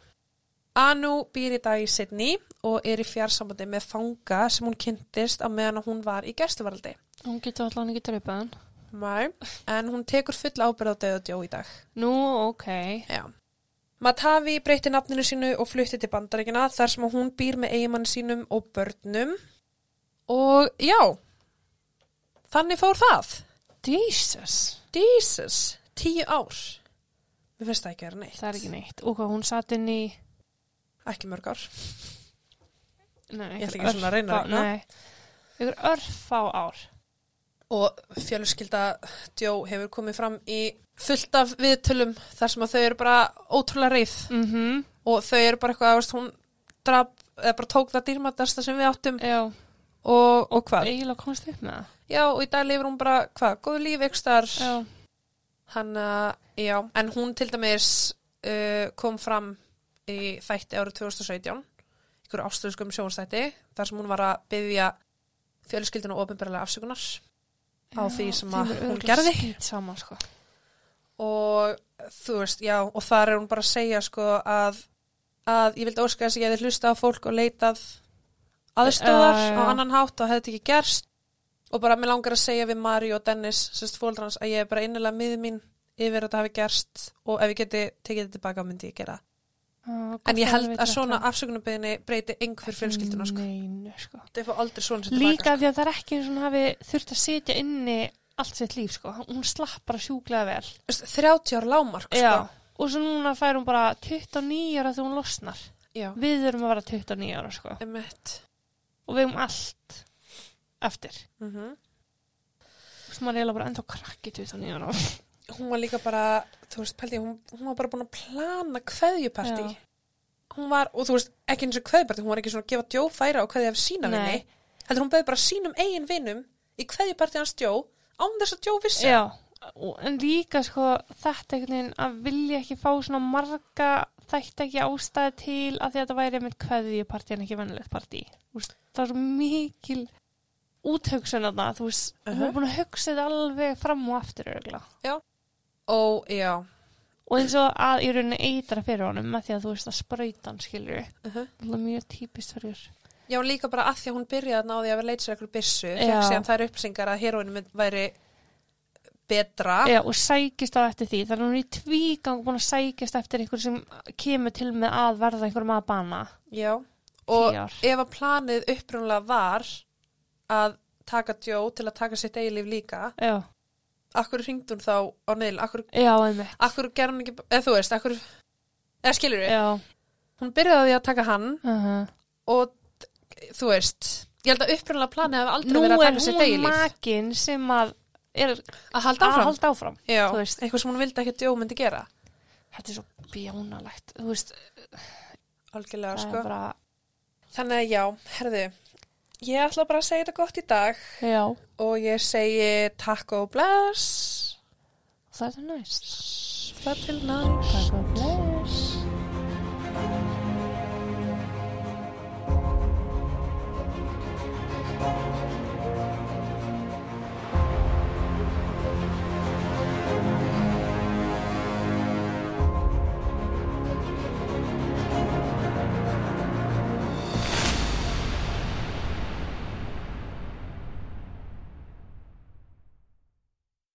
S1: Anu býr í dag í Sydney og er í fjarsambandi með fanga sem hún kynntist á meðan hún var í gæstuvaraldi.
S2: Hún getur allan ekki dreipað hann.
S1: Mæ, en hún tekur full ábyrð á Joe í dag.
S2: Nú, ok.
S1: Já. Matavi breytti nafninu sínu og flutti til bandaríkina þar sem hún býr með eigimann sínum og börnum. Og já, þannig fór það.
S2: Jesus.
S1: Jesus, tíu ár. Mér finnst það ekki að vera neitt.
S2: Það er ekki neitt. Og hvað hún satt inn í...
S1: Ekki mörg ár.
S2: Nei,
S1: Ég ætla ekki svona að reyna að
S2: örfá-
S1: reikna.
S2: Nei, ykkur örfá ár.
S1: Og fjölskylda Joe hefur komið fram í fullt af viðtölum þar sem að þau eru bara ótrúlega reið
S2: Mm
S1: og þau eru bara eitthvað, veist, hún draf, eða bara tók það dýrmættasta sem við áttum
S2: Já,
S1: og, og hvað?
S2: eiginlega komast upp með það.
S1: Já, og í dag lifir hún bara, hvað, góðu líf
S2: Já.
S1: hann, uh, já, en hún til dæmis uh, kom fram í þætti árið 2017 ykkur ástöðskum sjónstætti þar sem hún var að byggja fjölskyldinu ofinberlega afsökunar á því sem að hún gerði
S2: Saman, sko.
S1: Og þú veist, já, og þar er hún bara að segja sko að, að ég vildi óska þess að ég hefði hlusta á fólk og leitað aðstöðar
S2: Já, já,
S1: á annan hátt og hefði þetta ekki gerst og bara mér langar að segja við Mari og Dennis, sérst fóldrans, að ég er bara innilega miður mín yfir að þetta hafi gerst og ef ég geti tekið þetta tilbaka myndi ég gera.
S2: Uh,
S1: En ég held að svona afsökunarbyðinni breyti einhver fjölskylduna sko.
S2: Neinu, sko. Líka
S1: tilbaka.
S2: því að það er ekki þurft að sitja inni allt sitt líf, sko. Hún slapp bara sjúklega vel.
S1: Sko. 30 ára lámark sko.
S2: Já. Og svo núna fær hún bara 29 ára þegar hún losnar.
S1: Já.
S2: Við erum að vera 29 ára, sko.
S1: Emmett.
S2: Og við erum allt eftir.
S1: Mm -hmm.
S2: Svo maður er eiginlega bara ennþá krakki 29 ára.
S1: Hún var líka bara, þú veist, pældi, hún, hún var bara búin að plana kveðjuparti.
S2: Já.
S1: Hún var, og þú veist, ekki eins og kveðjuparti, hún var ekki svona að gefa djó færa og kveðja af sína
S2: Nei.
S1: vinni. Heldur hún beði bara sínum eigin vinnum í kveðjuparti hans djó, án þess að djó vissi.
S2: Já. Og- En líka, sko, þetta einhvern veginn að vilja ekki fá svona marga þætti ekki ástæði til að að þetta væri með kveðjuparti en ekki vennilegt partí. Það er svo mikil úthugsun að það, þú veist, hún
S1: Uh-huh.
S2: er búin að hugsa þetta alveg fram og aftur örgulega.
S1: Ó, já.
S2: Og eins og að í rauninni eitra fyrir honum með því að þú veist að sprautan skilur.
S1: Uh -huh.
S2: Það er mjög típist fyrir.
S1: Já, líka bara að því að hún byrjaði að náði að vera leitsir ekkur byssu,
S2: Já.
S1: fekk síðan þær upplýsingar að heroinum væri betra.
S2: Já, og sækist á eftir því. Þannig að hún er í tvígang búin að sækist eftir einhver sem kemur til með að verða einhver maður bana.
S1: Já. Og ef að planið upprunlega var að taka djó til að taka sitt eigilíf líka,
S2: Já,
S1: akkur ringd hún þá á neil, akkur, akkur gerði hún ekki, eða þú veist, akkur, eða skilur við,
S2: Já.
S1: hún byrjaði að taka hann
S2: Uh
S1: og þú veist, ég held að upprænlega planið hef aldrei
S2: Nú
S1: verið að
S2: er
S1: taka sér
S2: hún
S1: degilíf.
S2: makin sem að er
S1: Að halda
S2: að
S1: áfram.
S2: halda áfram.
S1: Já,
S2: þú veist.
S1: eitthvað sem hún vildi ekki að Joe myndi gera.
S2: Þetta er svo bjónalegt. Þú veist,
S1: Algjörlega,
S2: það
S1: sko.
S2: er bara,
S1: Þannig að já, herðu, ég ætla bara að segja þetta gott í dag
S2: já,
S1: og ég segi takk og bless.
S2: það er næst.
S1: Það til næst.
S2: Takk og